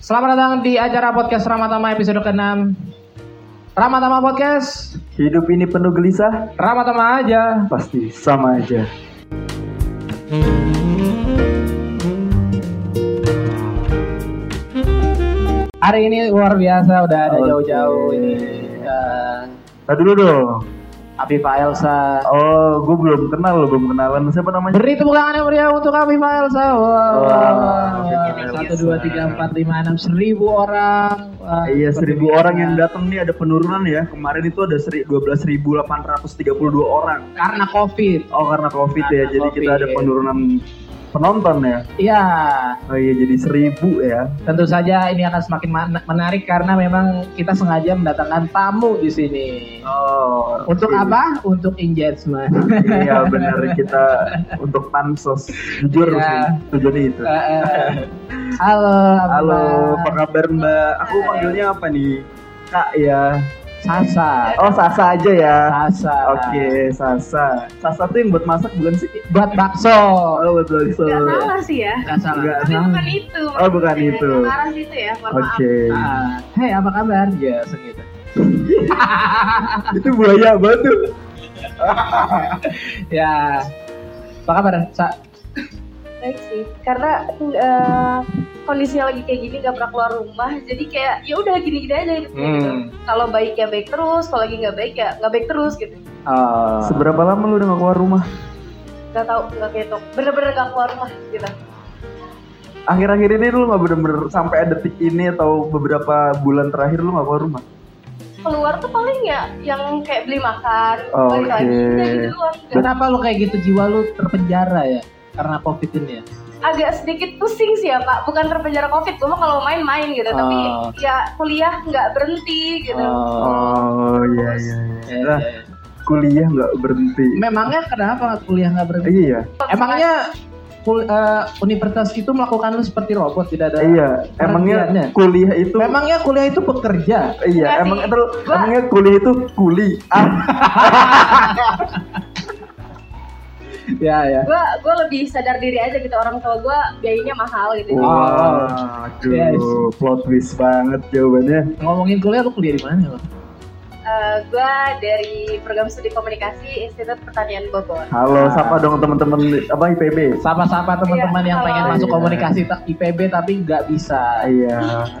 Selamat datang di acara podcast Ramatama episode ke-6 Ramatama Podcast. Hidup ini penuh gelisah, Ramatama aja. Pasti sama aja. Hari ini luar biasa udah ada jauh-jauh ini. Eh, Tadi dulu dong. Afifa Elsa Oh, gue belum kenal loh, belum kenalan. Siapa namanya? Beri tepuk tangan yang meriah untuk Afifa Elsa Wow, Satu, dua, tiga, empat, lima, enam Seribu orang Wah, Iya, seribu orang yang datang nih ada penurunan ya. Kemarin itu ada seri- 12.832 orang. Karena Covid Oh, karena Covid ya. Karena Jadi kita ada Covid. penurunan penonton ya. Iya Oh iya, jadi seribu ya. Tentu saja ini akan semakin menarik karena memang kita sengaja mendatangkan tamu di sini. Oh. Untuk oke. apa? Untuk engagement. Iya benar kita untuk pansos jujur Iya. sih tujuannya itu. Halo, Halo, apa kabar Mbak? Aku panggilnya apa nih? Kak ya. Sasa. Oh Sasa aja ya. Sasa. Oke, Sasa. Sasa tuh yang buat masak bukan sih? Buat bakso. Oh betul so. Gak salah sih ya. Gak salah. Enggak Tapi salah. bukan itu. Oh, bukan itu. Arah situ ya. Oke. Ah, Hei, apa kabar? Ya, segitu. Itu buaya banget tuh. Ya. Apa kabar? Sa Baik sih. Karena eh, kondisinya lagi kayak gini gak pernah keluar rumah. Jadi kayak ya udah gini-gini aja hidupnya gitu. Hmm. Kalau baik ya baik terus. Kalau lagi nggak baik ya nggak baik terus gitu. Oh. Seberapa lama lu udah gak keluar rumah? Gak tau nggak ketok. Bener-bener gak keluar rumah gitu. Akhir-akhir ini lu gak bener-bener sampai detik ini atau beberapa bulan terakhir lu gak keluar rumah? Keluar tuh paling ya yang kayak beli makan. Oh, balik lagi. oke. Udah gitu doang. Nggak- Kenapa lu kayak gitu jiwa lu terpenjara ya? Karena Covid ini ya? agak sedikit pusing sih ya pak bukan terpenjara covid gue mah kalau main-main gitu tapi Oh. ya kuliah nggak berhenti gitu Oh iya iya. iya. Ya, ya, kuliah nggak berhenti. Memangnya kenapa kuliah nggak berhenti? Iya. Emangnya kul- eh, universitas itu melakukan lu seperti robot tidak ada? Iya, emangnya kuliah itu Memangnya kuliah itu bekerja? Iya, Enggak emang emangnya kuliah itu kuli. Ah, Ya ya. gue gue lebih sadar diri aja gitu orang tua gue biayanya mahal gitu Oh. wah, aduh, Yes. plot twist banget jawabannya. Ngomongin kuliah lu kuliah di mana lo? gue dari program studi komunikasi Institut Pertanian Bogor Halo, Ah. sapa dong teman-teman apa IPB? Sapa-sapa teman-teman Iya, yang pengen halo. masuk Iya. komunikasi tak IPB tapi nggak bisa. Iya.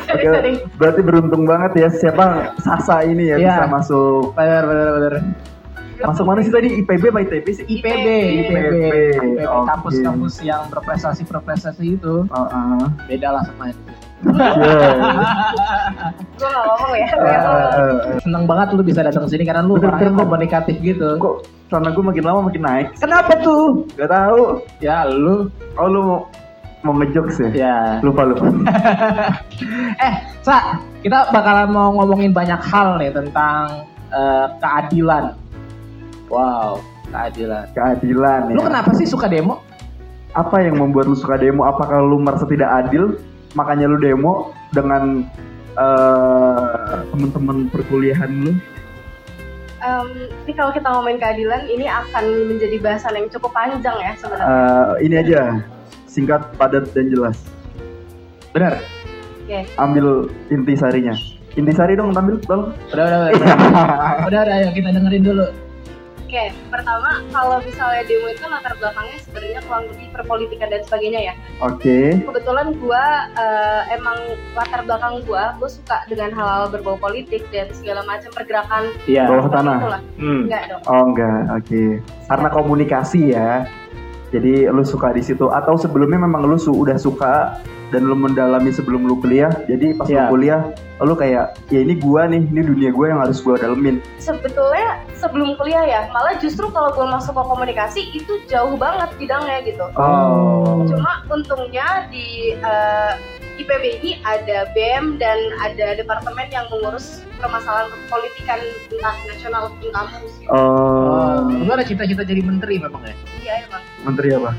sorry Oke, sorry berarti beruntung banget ya siapa Sasa ini ya Iya. bisa masuk. Bener bener bener. Masuk mana sih tadi IPB apa ITB sih? IPB, IPB, IPB, IPB, oke. kampus-kampus yang berprestasi-berprestasi itu Oh, ah. beda lah sama itu. Iya. gue nggak ngomong ya eh. Seneng banget lu bisa datang ke sini karena lu orangnya komunikatif gitu. Kok sana gue makin lama makin naik? Kenapa tuh? Gak tahu. Ya lu Oh lu mau mau ngejokes ya? ya. Lupa lupa. eh, Sa, kita bakalan mau ngomongin banyak hal nih tentang eh, keadilan. Wow, keadilan. Keadilan ya. Lu kenapa sih suka demo? apa yang membuat lu suka demo? Apakah lu merasa tidak adil, makanya lu demo dengan eh, teman-teman perkuliahan lu? Em, ini kalau kita ngomongin keadilan ini akan menjadi bahasan yang cukup panjang ya sebenarnya Eh, ini aja, singkat, padat dan jelas. Bener. Oke. Ambil inti sarinya. Inti sari dong, ambil tolong. Udah, udah, udah. udah, udah, udah, ayo kita dengerin dulu. Oke, pertama kalau misalnya demo itu latar belakangnya sebenarnya kurang lebih perpolitikan dan sebagainya ya. Oke. Kebetulan gua eh, emang latar belakang gua, gua suka dengan hal-hal berbau politik dan segala macam pergerakan Iya. Bawah tanah. Hmm. Enggak dong. Oh enggak, oke. Karena komunikasi ya. Jadi lu suka di situ atau sebelumnya memang lu su udah suka dan lu mendalami sebelum lu kuliah. Jadi pas Iya. lu kuliah, lu kayak ya ini gua nih, ini dunia gua yang harus gua dalemin. Sebetulnya sebelum kuliah ya, malah justru kalau gua masuk ke komunikasi itu jauh banget bidangnya gitu. Oh. Cuma untungnya di eh, IPB ini ada BEM dan ada departemen yang mengurus permasalahan politikan entah nasional ataupun kampus. Gitu. Oh. Lu ada cita-cita jadi menteri memang ya? Iya emang. Menteri apa?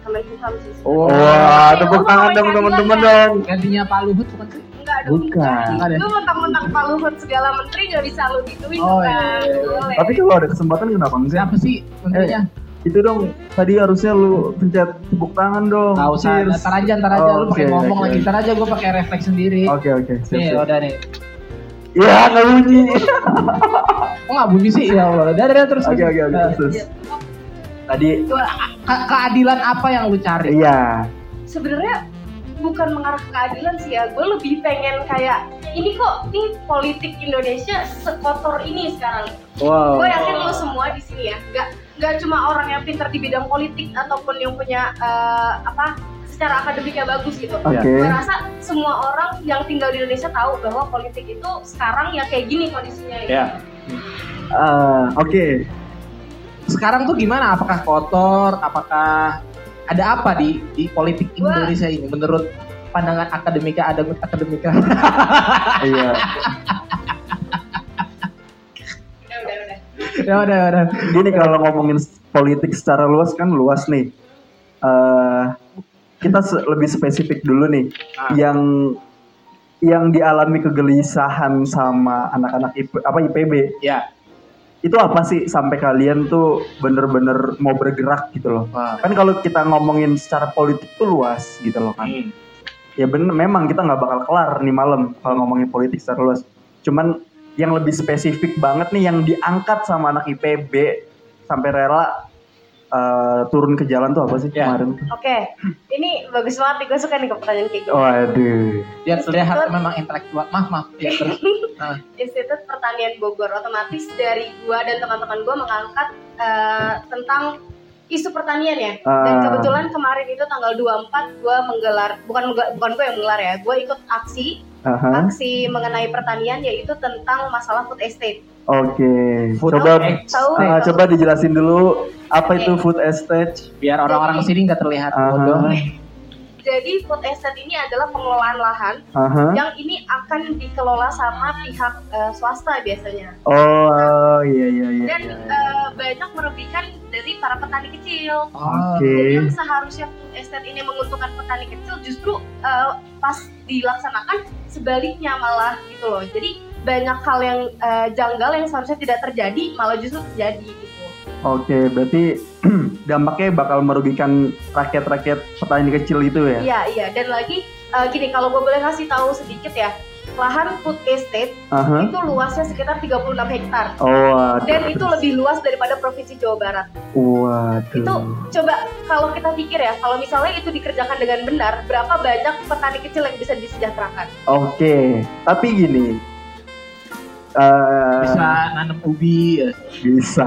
Kemenkumham sih. Oh. Wah, Oke, tepuk oh, tangan oh, dong iya, teman-teman iya. dong. Gantinya Pak Luhut bukan sih? Enggak dong. Bukan. Lu mentang-mentang Pak Luhut segala menteri nggak bisa lu gituin Oh, kan. iya, iya, iya. Boleh. Tapi kalau ada kesempatan kenapa enggak? Siapa sih menterinya? itu dong tadi harusnya lu pencet tepuk tangan dong. Nggak usah, ntar aja, ntar aja. Oh, lu pakai oke, ngomong oke. lagi, ntar aja gue pakai refleks sendiri. Oke oke. siap, Nih, siap. udah nih. Ya nggak bunyi. Kok nggak bunyi sih? Ya Allah, udah, udah, terus. Oke oke oke. Terus. Tadi ke- keadilan apa yang lu cari? iya. sebenarnya bukan mengarah ke keadilan sih ya gue lebih pengen kayak ini kok nih politik Indonesia sekotor ini sekarang Wow. gue yakin lo semua di sini ya nggak nggak cuma orang yang pintar di bidang politik ataupun yang punya eh, apa secara akademiknya bagus gitu Oke. gue rasa semua orang yang tinggal di Indonesia tahu bahwa politik itu sekarang ya kayak gini kondisinya ya. Ah, Oke. Sekarang tuh gimana? Apakah kotor? Apakah ada apa di di politik Indonesia ini menurut pandangan akademika ada akademika? Iya. udah udah udah ya udah udah. Gini kalau ngomongin politik secara luas kan luas nih. Eh kita se- lebih spesifik dulu nih. Ah. Yang yang dialami kegelisahan sama anak-anak IP, apa IPB Ya. Itu apa sih sampai kalian tuh bener-bener mau bergerak gitu loh? Kan kalau kita ngomongin secara politik tuh luas gitu loh kan. Hmm. ya bener memang kita nggak bakal kelar nih malam kalau ngomongin politik secara luas. Cuman yang lebih spesifik banget nih yang diangkat sama anak IPB sampai rela eh, turun ke jalan tuh apa sih Ya. kemarin oke ini bagus banget nih gue suka nih ke pertanyaan kayak gini waduh Biar terlihat memang intelektual. Maaf maaf. Ya terus. Nah, Institut Pertanian Bogor otomatis dari gua dan teman-teman gua mengangkat eh, tentang isu pertanian ya. Dan Ah. kebetulan kemarin itu tanggal 24 gua menggelar bukan bukan gua yang menggelar ya. Gua ikut aksi Aha. aksi mengenai pertanian yaitu tentang masalah food estate. Oke Food coba estate. Ah, tahu. coba dijelasin dulu apa Oke. itu food estate biar orang-orang sini nggak terlihat Aha. bodoh. Jadi food estate ini adalah pengelolaan lahan Aha. yang ini akan dikelola sama pihak eh, swasta biasanya. oh iya iya iya Dan iya. eh, banyak merugikan dari para petani kecil. Oke. Jadi yang seharusnya food estate ini menguntungkan petani kecil justru uh, pas dilaksanakan sebaliknya malah gitu loh. Jadi banyak hal yang uh, janggal yang seharusnya tidak terjadi malah justru terjadi gitu. Oke, berarti dampaknya bakal merugikan rakyat-rakyat petani kecil itu ya? Iya iya dan lagi uh, gini kalau gue boleh kasih tahu sedikit ya lahan food estate Aha. itu luasnya sekitar 36 hektar Oh, waduh. dan itu lebih luas daripada provinsi Jawa Barat. Waduh. Itu coba kalau kita pikir ya kalau misalnya itu dikerjakan dengan benar berapa banyak petani kecil yang bisa disejahterakan? Oke, tapi gini. Eh, Bisa nanam ubi. ya. bisa.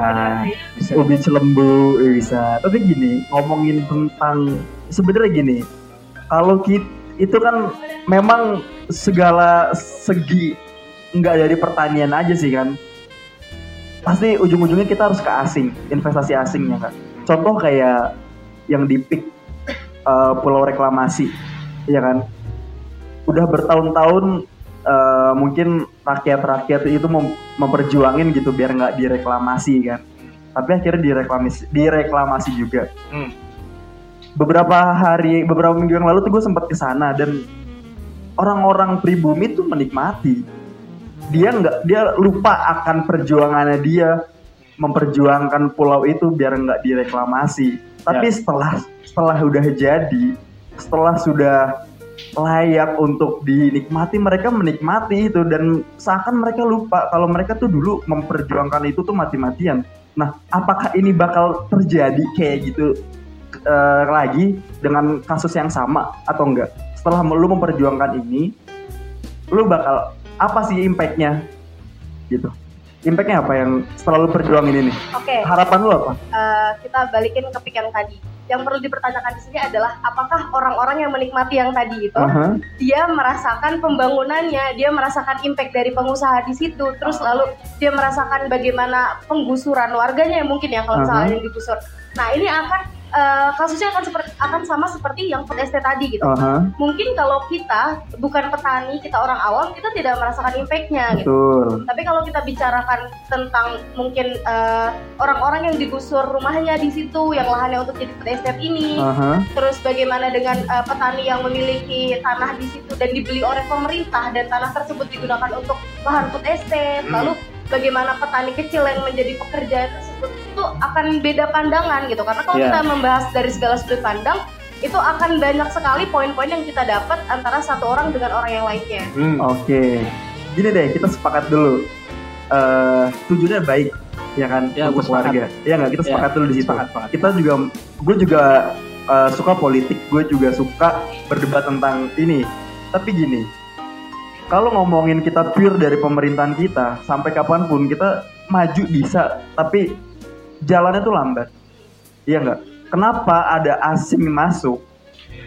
Bisa. Ubi celembu eh, bisa. Tapi gini, ngomongin tentang sebenarnya gini. Kalau kita itu kan memang segala segi nggak dari pertanian aja sih kan. Pasti ujung-ujungnya kita harus ke asing, investasi asingnya kan. Contoh kayak yang di PIK eh, Pulau Reklamasi, ya kan. Udah bertahun-tahun eh, mungkin rakyat-rakyat itu mem- memperjuangin gitu biar nggak direklamasi kan. Tapi akhirnya direklamasi, direklamasi juga. Hmm. Beberapa hari, beberapa minggu yang lalu tuh gue sempat ke sana dan orang-orang pribumi tuh menikmati. Dia nggak, dia lupa akan perjuangannya dia memperjuangkan pulau itu biar nggak direklamasi. Tapi setelah setelah udah jadi, setelah sudah layak untuk dinikmati, mereka menikmati itu dan seakan mereka lupa kalau mereka tuh dulu memperjuangkan itu tuh mati-matian. Nah, apakah ini bakal terjadi kayak gitu eh, lagi dengan kasus yang sama atau enggak? Setelah lu memperjuangkan ini, lu bakal apa sih impactnya? Gitu. Impactnya apa yang setelah lu perjuangin ini? Oke, Harapan lu apa? eh, kita balikin ke pik yang tadi. Yang perlu dipertanyakan di sini adalah apakah orang-orang yang menikmati yang tadi itu Aha. dia merasakan pembangunannya, dia merasakan impact dari pengusaha di situ, terus lalu dia merasakan bagaimana penggusuran warganya yang mungkin ya kalau misalnya Aha. yang digusur. Nah ini akan eh, kasusnya akan seperti akan sama seperti yang food estate tadi gitu. Aha. Mungkin kalau kita bukan petani, kita orang awam, kita tidak merasakan impactnya gitu. Tapi kalau kita bicarakan tentang mungkin eh, orang-orang yang digusur rumahnya di situ, yang lahannya untuk jadi food estate ini, Aha. terus bagaimana dengan eh, petani yang memiliki tanah di situ dan dibeli oleh pemerintah dan tanah tersebut digunakan untuk lahan food estate, Hmm. lalu bagaimana petani kecil yang menjadi pekerja tersebut akan beda pandangan gitu karena kalau Iya. kita membahas dari segala sudut pandang itu akan banyak sekali poin-poin yang kita dapat antara satu orang dengan orang yang lainnya. Hmm. Oke, gini deh kita sepakat dulu. Eh tujuannya baik, ya kan Ya, untuk keluarga. Ya nggak kita Ya, sepakat dulu di situ. sepakat, sepakat. Kita juga, gue juga eh, suka politik, gue juga suka berdebat tentang ini. Tapi gini, kalau ngomongin kita pure dari pemerintahan kita, sampai kapan pun kita maju bisa, tapi jalannya tuh lambat. Iya nggak? Kenapa ada asing masuk?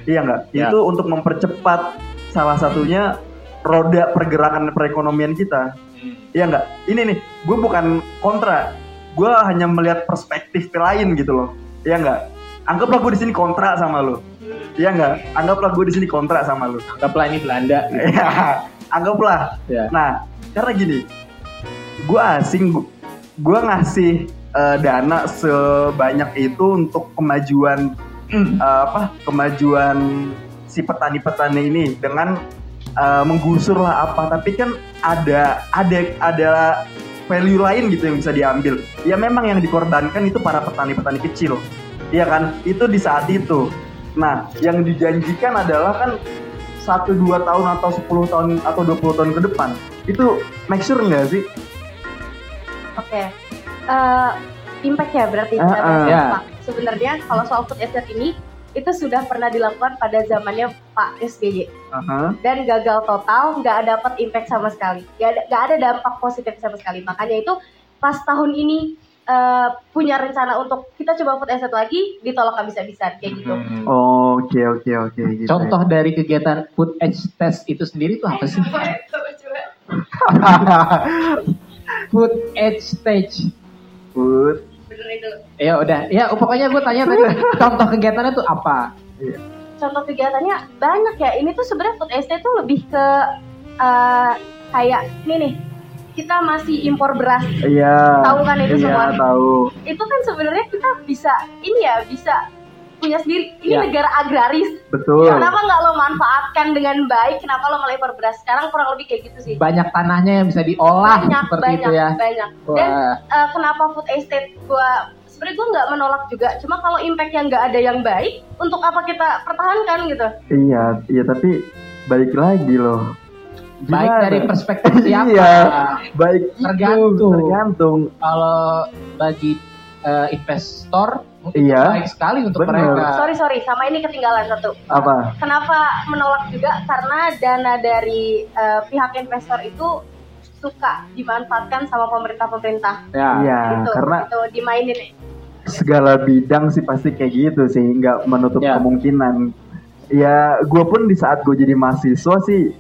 Iya nggak? Ya. Itu untuk mempercepat salah satunya roda pergerakan perekonomian kita. Iya nggak? Ini nih, gue bukan kontra. Gue hanya melihat perspektif lain gitu loh. Iya nggak? Anggaplah gue di sini kontra sama lo. Iya nggak? Anggaplah gue di sini kontra sama lo. Anggaplah ini Belanda. gitu. Iya, anggaplah. Ya. Nah, karena gini, gue asing, gue ngasih eh, dana sebanyak itu untuk kemajuan eh, apa? Kemajuan si petani-petani ini dengan eh, menggusur lah apa. Tapi kan ada ada ada value lain gitu yang bisa diambil. Ya memang yang dikorbankan itu para petani-petani kecil. Iya kan? Itu di saat itu. Nah, yang dijanjikan adalah kan satu dua tahun atau 10 tahun atau 20 tahun ke depan itu make sure nggak sih Oke. Eh, impact ya berarti bahas ah. Ya. Pak. Sebenarnya kalau soal food estate ini itu sudah pernah dilakukan pada zamannya Pak SBY Aha. dan gagal total, nggak dapat impact sama sekali, nggak ada, dampak positif sama sekali. Makanya itu pas tahun ini eh, punya rencana untuk kita coba food estate lagi, ditolak habis-habisan kayak gitu. Hmm. oke oke oke gitu Contoh dari kegiatan food edge test itu sendiri tuh apa sih? food edge stage. Bener itu. Ya udah, ya pokoknya gue tanya tadi contoh kegiatannya tuh apa? Contoh kegiatannya banyak ya. Ini tuh sebenarnya food estate tuh lebih ke eh, kayak ini nih. Kita masih impor beras. iya Tahu kan itu iya semua? tahu Itu kan sebenarnya kita bisa ini ya, bisa punya sendiri. Ini Ya. negara agraris. betul Kenapa nggak lo manfaatkan dengan baik? Kenapa lo impor beras? Sekarang kurang lebih kayak gitu sih. Banyak tanahnya yang bisa diolah banyak, seperti banyak, itu ya. banyak. Dan Wah, eh, kenapa food estate gua sebenarnya gue nggak menolak juga. Cuma kalau impact yang nggak ada yang baik, untuk apa kita pertahankan gitu? iya iya tapi balik lagi loh baik Gimana? dari perspektif siapa? Iya. baik itu, Tergantung. tergantung Kalau bagi eh, investor mungkin Iya. baik sekali untuk Bener. mereka. Sorry sorry, sama ini ketinggalan satu. apa Kenapa menolak juga? Karena dana dari eh, pihak investor itu suka dimanfaatkan sama pemerintah-pemerintah. Ya. iya gitu, karena gitu, dimainin. segala bidang sih pasti kayak gitu sih nggak menutup Ya. kemungkinan ya gue pun di saat gue jadi mahasiswa sih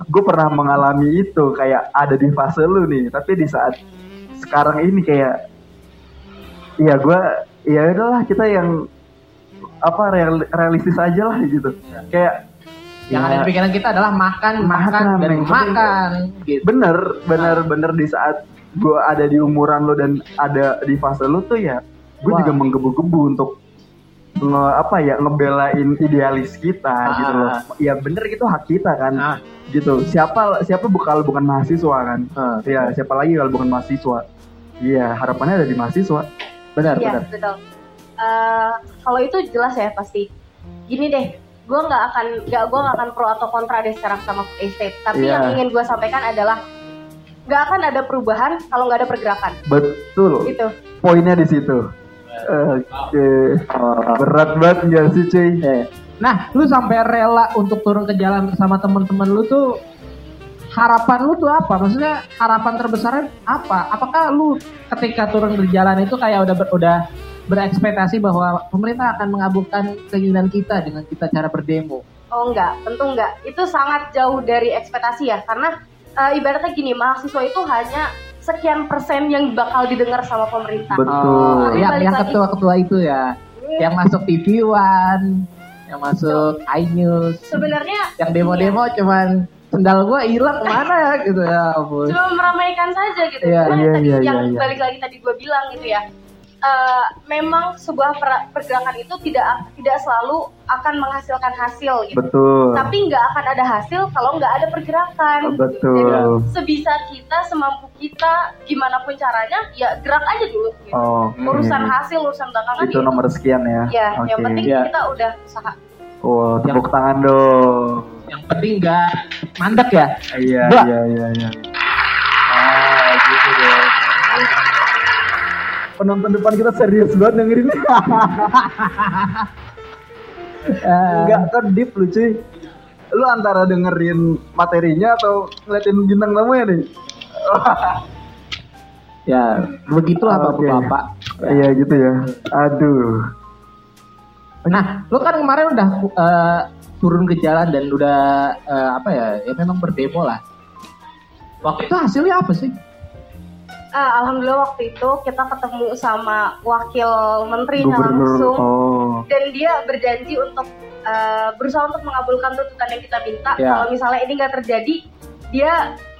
gue pernah mengalami itu kayak ada di fase lu nih tapi di saat sekarang ini kayak ya gue ya udahlah kita yang apa real- realistis aja lah gitu. Kayak Yang ada di pikiran kita adalah makan, makan, Makan, dan makan. Gitu. bener bener bener di saat gue ada di umuran lo dan ada di fase lu tuh ya gue juga menggebu-gebu untuk nge, apa ya ngebelain idealis kita Ah. gitu loh. Ya bener itu hak kita kan. Ah. gitu. Siapa siapa bu- kalau bukan mahasiswa kan. Ah, ya siapa lagi kalau bukan mahasiswa? Iya harapannya ada di mahasiswa benar, Iya benar. betul. Eh, kalau itu jelas ya pasti. Gini deh, gue nggak akan nggak gue nggak akan pro atau kontra deh sekarang sama food estate. Tapi Iya. yang ingin gue sampaikan adalah nggak akan ada perubahan kalau nggak ada pergerakan. betul Gitu. poinnya di situ oke berat banget nggak sih cuy Nah, lu sampai rela untuk turun ke jalan bersama teman-teman lu tuh harapan lu tuh apa? Maksudnya harapan terbesarnya apa? Apakah lu ketika turun di jalan itu kayak udah ber, udah berekspektasi bahwa pemerintah akan mengabulkan keinginan kita dengan kita cara berdemo? Oh enggak, tentu enggak. Itu sangat jauh dari ekspektasi ya, karena eh, ibaratnya gini, mahasiswa itu hanya sekian persen yang bakal didengar sama pemerintah. betul Oh, yang, Balik yang ketua-ketua itu ya, yang masuk TV One, yang masuk iNews, Sebenarnya yang demo-demo cuman sendal gua hilang ke mana ya gitu ya ampun. cuma meramaikan saja gitu. Iya, Cuma iya, tadi iya, yang iya, iya. balik lagi tadi gue bilang gitu ya. eh, memang sebuah per- pergerakan itu tidak tidak selalu akan menghasilkan hasil gitu. Betul. Tapi nggak akan ada hasil kalau nggak ada pergerakan. gitu. Betul. Jadi sebisa kita, semampu kita, gimana pun caranya, ya gerak aja dulu. Gitu. Oh, Urusan hasil, urusan belakangan itu nomor sekian ya. Ya, Oke. yang penting Ya. kita udah usaha. Oh, tepuk tangan dong. Yang penting nggak mandek ya. Iya, iya, iya, iya. Ah, gitu dong. Penonton depan kita serius banget dengerin. Eh, Enggak kan deep lu cuy. Lu antara dengerin materinya atau ngeliatin bintang tamu ya nih? ya begitulah Oke. bapak-bapak. Iya gitu ya. Aduh. Nah, lu kan kemarin udah eh, turun ke jalan dan udah eh, apa ya? Ya memang berdemo lah. Waktu itu hasilnya apa sih? Ah, Alhamdulillah waktu itu kita ketemu sama wakil menterinya Gubernur. langsung. Oh. dan dia berjanji untuk uh, berusaha untuk mengabulkan tuntutan yang kita minta. Ya. Kalau misalnya ini nggak terjadi, dia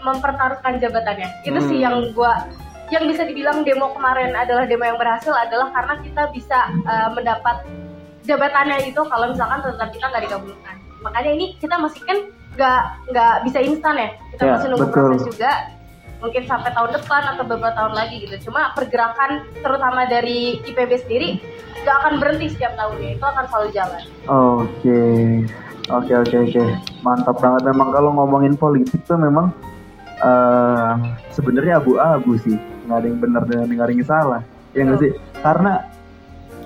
mempertaruhkan jabatannya. Itu sih Hmm. yang gua yang bisa dibilang demo kemarin adalah demo yang berhasil adalah karena kita bisa uh, mendapat jabatannya itu kalau misalkan tuntutan kita nggak dikabulkan. Makanya ini kita masih kan nggak nggak bisa instan ya. Kita Ya, masih nunggu betul. proses juga. Mungkin sampai tahun depan atau beberapa tahun lagi gitu. Cuma pergerakan terutama dari IPB sendiri nggak akan berhenti setiap tahunnya itu akan selalu jalan Oke. Oke oke oke. Mantap banget memang kalau ngomongin politik tuh memang eh sebenarnya abu-abu sih. Nggak ada yang benar dan nggak ada yang salah. Ya nggak sih? Karena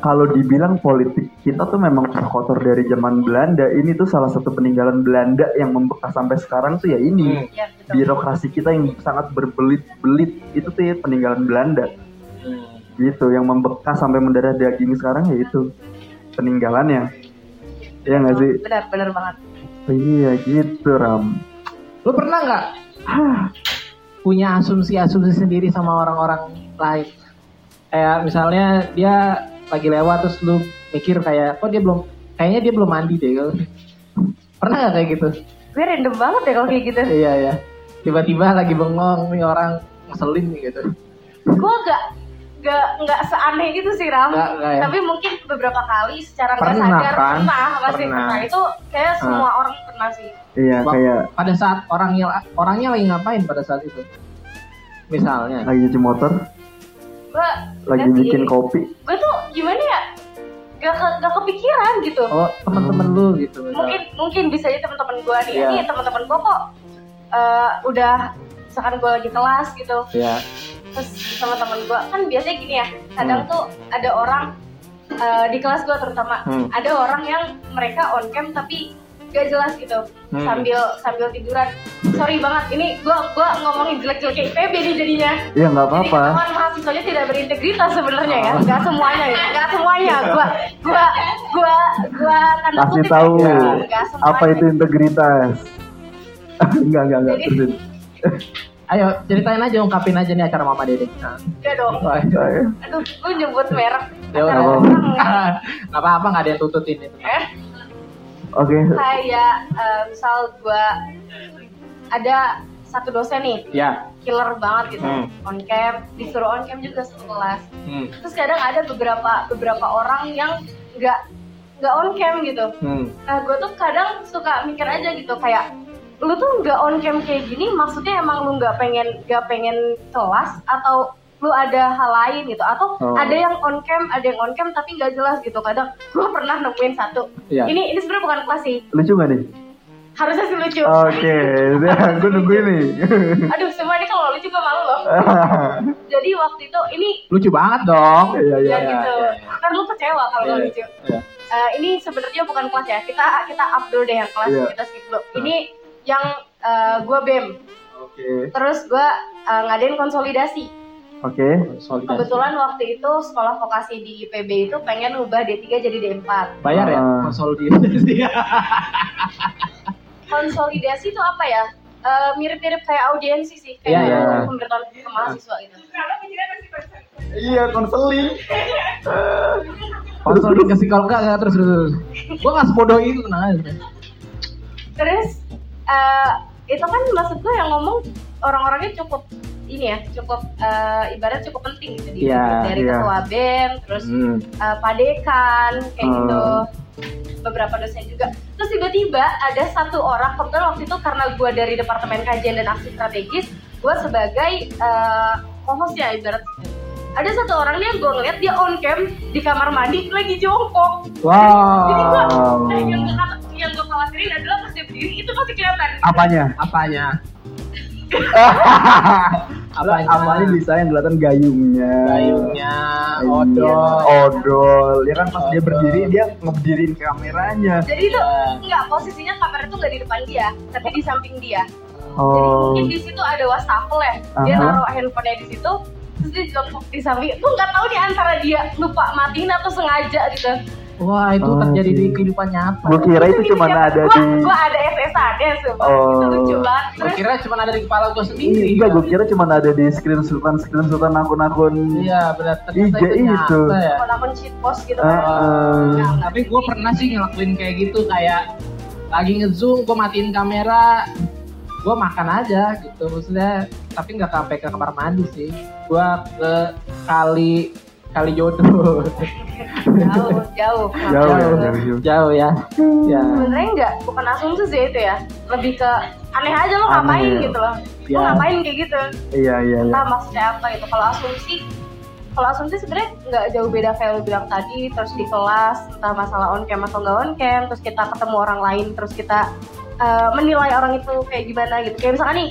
kalau dibilang politik kita tuh memang terkotor dari zaman Belanda. Ini tuh salah satu peninggalan Belanda yang membekas sampai sekarang tuh ya ini. ya betul Birokrasi kita yang sangat berbelit-belit itu tuh ya peninggalan Belanda. Gitu yang membekas sampai mendarah daging sekarang ya itu peninggalannya. Ya nggak sih? benar benar banget Iya gitu Ram. Lu pernah nggak punya asumsi-asumsi sendiri sama orang-orang lain? Kayak misalnya dia lagi lewat terus lu mikir kayak, kok dia belum, kayaknya dia belum mandi deh. Pernah nggak kayak gitu? gue random banget ya kalau kayak gitu Iya ya. Tiba-tiba lagi bengong nih orang ngeselin nih gitu. gue gak gak nggak seaneh itu sih Ram Nggak, nggak ya? tapi mungkin beberapa kali secara nggak Pernah, sadar kan? pernah pasti Pernah. pernah itu kayak Ah. semua orang pernah sih Iya kayak Pada saat orangnya orangnya lagi ngapain pada saat itu? Misalnya. lagi cuci motor, gue lagi bikin kopi. gue tuh gimana ya gak, ke- gak kepikiran gitu Oh teman-teman lu gitu. mungkin mungkin bisa aja teman-teman gue nih Iya. ini teman-teman gue kok eh, udah misalkan gue lagi kelas gitu Ya. terus sama temen gue kan biasanya gini ya kadang Hmm. tuh ada orang eh, di kelas gue terutama Hmm. ada orang yang mereka on cam tapi gak jelas gitu Hmm. sambil sambil tiduran sorry banget ini gue gua ngomongin jelek-jelek IPB nih jadinya Iya nggak jadi apa-apa. ketahuan mahasiswanya tidak berintegritas sebenarnya ya Oh. nggak semuanya ya nggak semuanya gua gua gua gua tanda Kasih tahu ya. Nggak apa itu integritas. enggak enggak enggak. Jadi-. Ayo ceritain aja ungkapin aja nih acara Mama Dede. Nah. Enggak dong Oh, aduh gue nyebut merek Ya udah. Nggak apa-apa nggak ada yang tututin itu. eh Oke. kayak eh, misal gue ada satu dosen nih Ya. killer banget gitu Hmm. on cam disuruh on cam juga satu kelas Hmm. terus kadang ada beberapa beberapa orang yang nggak nggak on cam gitu Hmm. nah gue tuh kadang suka mikir aja gitu kayak lu tuh nggak on cam kayak gini maksudnya emang lu nggak pengen nggak pengen kelas atau lu ada hal lain gitu atau Oh. ada yang on cam ada yang on cam tapi nggak jelas gitu kadang gue pernah nemuin satu Iya. ini ini sebenarnya bukan kelas sih Lucu nggak nih? harusnya sih lucu Oke, gue nungguin nih. aduh semua ini kalau lucu gue malu loh jadi waktu itu ini Lucu banget dong. Iya iya. ya iya, gitu iya. ntar lu kecewa kalau Iya, nggak lucu iya. Eh, ini sebenarnya bukan kelas ya kita kita up dulu deh yang kelas Iya. kita skip dulu ini yang eh, gue bem Oke. terus gue eh, ngadain konsolidasi Oke. Solidasi. kebetulan waktu itu sekolah vokasi di IPB itu pengen ngubah D3 jadi D4 Bayar ya Ah. konsolidasi. konsolidasi itu apa ya Eh, mirip-mirip kayak audiensi sih kayak iya. pemberitahuan ke mahasiswa gitu Iya konseling. Konsolidasi ke psikolog enggak enggak, terus terus. terus. Gua nggak sebodoh itu aja. terus eh, itu kan maksud gue yang ngomong orang-orangnya cukup ini ya cukup eh, ibarat cukup penting gitu di Iya, dari iya. ketua bem terus Hmm. eh, padekan kayak Hmm. gitu beberapa dosen juga terus tiba-tiba ada satu orang kebetulan waktu itu karena gue dari departemen kajian dan aksi strategis gue sebagai eh co-host ya ibarat ada satu orang nih yang gue ngeliat dia on cam di kamar mandi lagi jongkok jadi gue Wow. yang gue yang gue khawatirin adalah pas dia berdiri itu masih kelihatan Apanya? Apanya? Apanya? Apanya bisa yang kelihatan gayungnya. Gayungnya, Iya. odol. Odol. Ya kan pas dia Odol. berdiri dia ngebedirin kameranya. jadi itu enggak posisinya kamera itu nggak di depan dia tapi di samping dia jadi Oh. mungkin di situ ada wastafel ya dia Aha. naruh handphonenya di situ terus dia jongkok di samping gue nggak tahu nih antara dia lupa matiin atau sengaja gitu Wah, itu Oh, terjadi di iya. kehidupan nyata. Gue kira itu cuma ada gua, di gua ada FSA-nya sumpah Oh. itu lucu banget Gue kira cuma ada di kepala gue sendiri. Enggak, gue kira cuma ada di screenshotan screenshotan akun-akun. Iya, benar. Ternyata Iya, itu itu. nyata ya. akun cheat post gitu Ah, kan nggak. Tapi gue pernah sih ngelakuin kayak gitu kayak lagi ngezoom, gue matiin kamera, gue makan aja gitu maksudnya. Tapi nggak sampai ke kamar mandi sih. Gue ke kali kali jodoh. jauh jauh Jauh ya, jauh. Jauh ya. Ya. sebenarnya enggak bukan asumsi sih itu ya lebih ke aneh aja lo Aneh, ngapain ya. gitu loh Ya. lo ngapain kayak gitu Iya, iya, iya. entah maksudnya apa gitu kalau asumsi kalau asumsi sebenarnya nggak jauh beda kayak lo bilang tadi terus di kelas entah masalah on cam atau nggak on cam terus kita ketemu orang lain terus kita eh, menilai orang itu kayak gimana gitu kayak misalkan nih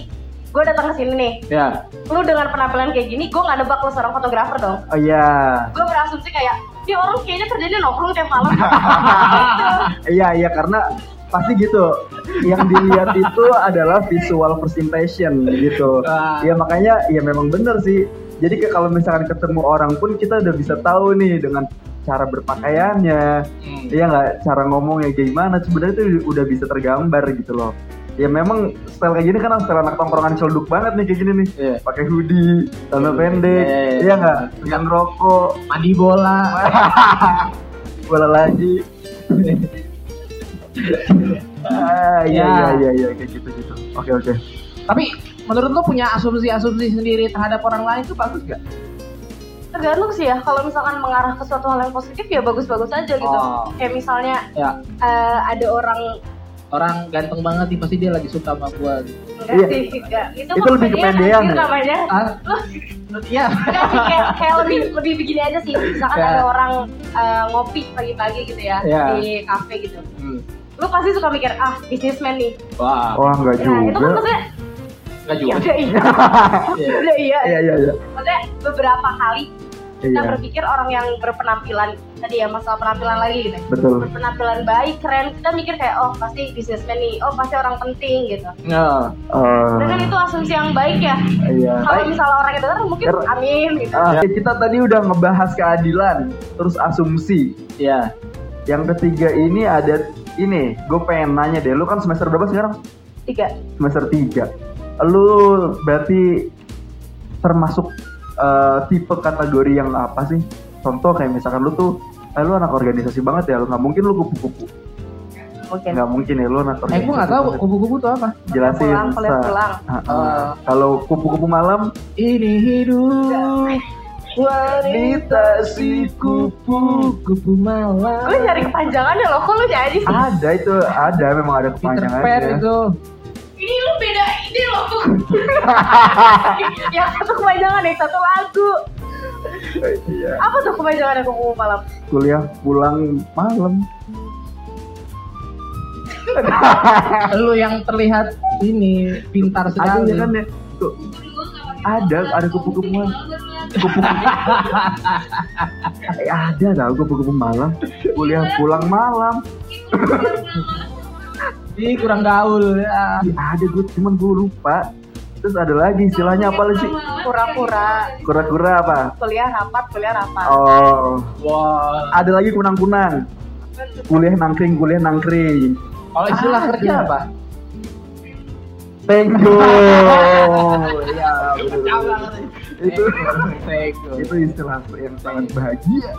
gue datang ke sini nih Ya. lu dengan penampilan kayak gini gue nggak nebak lu seorang fotografer dong Oh iya. gue berasumsi kayak dia orang kayaknya kerjanya nongkrong tiap malam Iya, iya karena pasti gitu. Yang dilihat itu adalah visual impression gitu. Wah. Ya makanya ya memang bener sih. Jadi ke- kalau misalkan ketemu orang pun kita udah bisa tahu nih dengan cara berpakaiannya, Hmm. Iya nggak cara ngomongnya gimana sebenarnya itu udah bisa tergambar gitu loh. Ya memang style kayak gini kan style anak tongkrongan celduk banget nih kayak gini nih. Iya. Pakai hoodie, celana pendek, Iya, iya, iya nggak? iya. Dengan rokok, Mandi bola. bola lagi. ah, iya Ya. iya iya iya kayak gitu gitu. Oke oke. Tapi menurut lo punya asumsi-asumsi sendiri terhadap orang lain itu bagus gak? tergantung sih ya kalau misalkan mengarah ke suatu hal yang positif ya bagus-bagus aja gitu Oh. kayak misalnya Ya, eh, ada orang orang ganteng banget nih pasti dia lagi suka sama gua gitu. enggak Iya. sih enggak itu, Itu lebih kepedean, ya? namanya Ah, iya. enggak sih kayak, kayak lebih lebih begini aja sih misalkan Ya. ada orang eh, ngopi pagi-pagi gitu ya Ya. di kafe gitu Hmm. lu pasti suka mikir ah businessman nih Wah, Wah nggak nah itu kan juga. maksudnya enggak ya juga. udah iya Iya. iya Iya iya iya. maksudnya beberapa kali kita Iya. berpikir orang yang berpenampilan tadi ya masalah penampilan lagi gitu Betul. berpenampilan baik keren kita mikir kayak oh pasti businessman nih oh pasti orang penting gitu Nah, Oh, dan kan itu asumsi yang baik ya iya. kalau misalnya orang itu kan mungkin Er- amin gitu Ah, kita tadi udah ngebahas keadilan, terus asumsi. iya. Yang ketiga ini ada ini, gue pengen nanya deh, lu kan semester berapa sekarang? tiga Semester 3. Lu berarti termasuk eh, tipe kategori yang apa sih? Contoh kayak misalkan lu tuh, eh, lu anak organisasi banget ya, lu nggak mungkin lu kupu-kupu. mungkin Nggak mungkin ya lu anak Eh, organisasi. gua nggak tahu kupu-kupu tuh apa. Jelasin. pulang pulang ah. Eh. Kalau kupu-kupu malam, Ini hidup wanita si kupu kupu malam. gue cari kepanjangannya loh kok lu jadi sih ada itu, ada memang ada Peter Pan kepanjangannya. itu. ini lu beda ide loh yang satu kepanjangan yang satu lagu Iya. apa tuh kepanjangannya kuku malam Kuliah pulang malam. Lu yang terlihat ini pintar Ada sekali. ya kan ya? Tuh, ada ada kupu-kupu malam. Kupu-kupu. Eh, ada tau kupu-kupu malam. Kuliah pulang malam. Ih, kurang gaul ya. Ih, ada gue cuman gue lupa. Terus ada lagi istilahnya apa sih? pura-pura Kura-kura apa? kuliah rapat kuliah rapat Oh, Wah. ada lagi kunang-kunang. Kuliah nangkring, kuliah nangkring. Kalau istilah Ada. kerja apa? Tenggo. ya. Itu itu istilah yang sangat bahagia.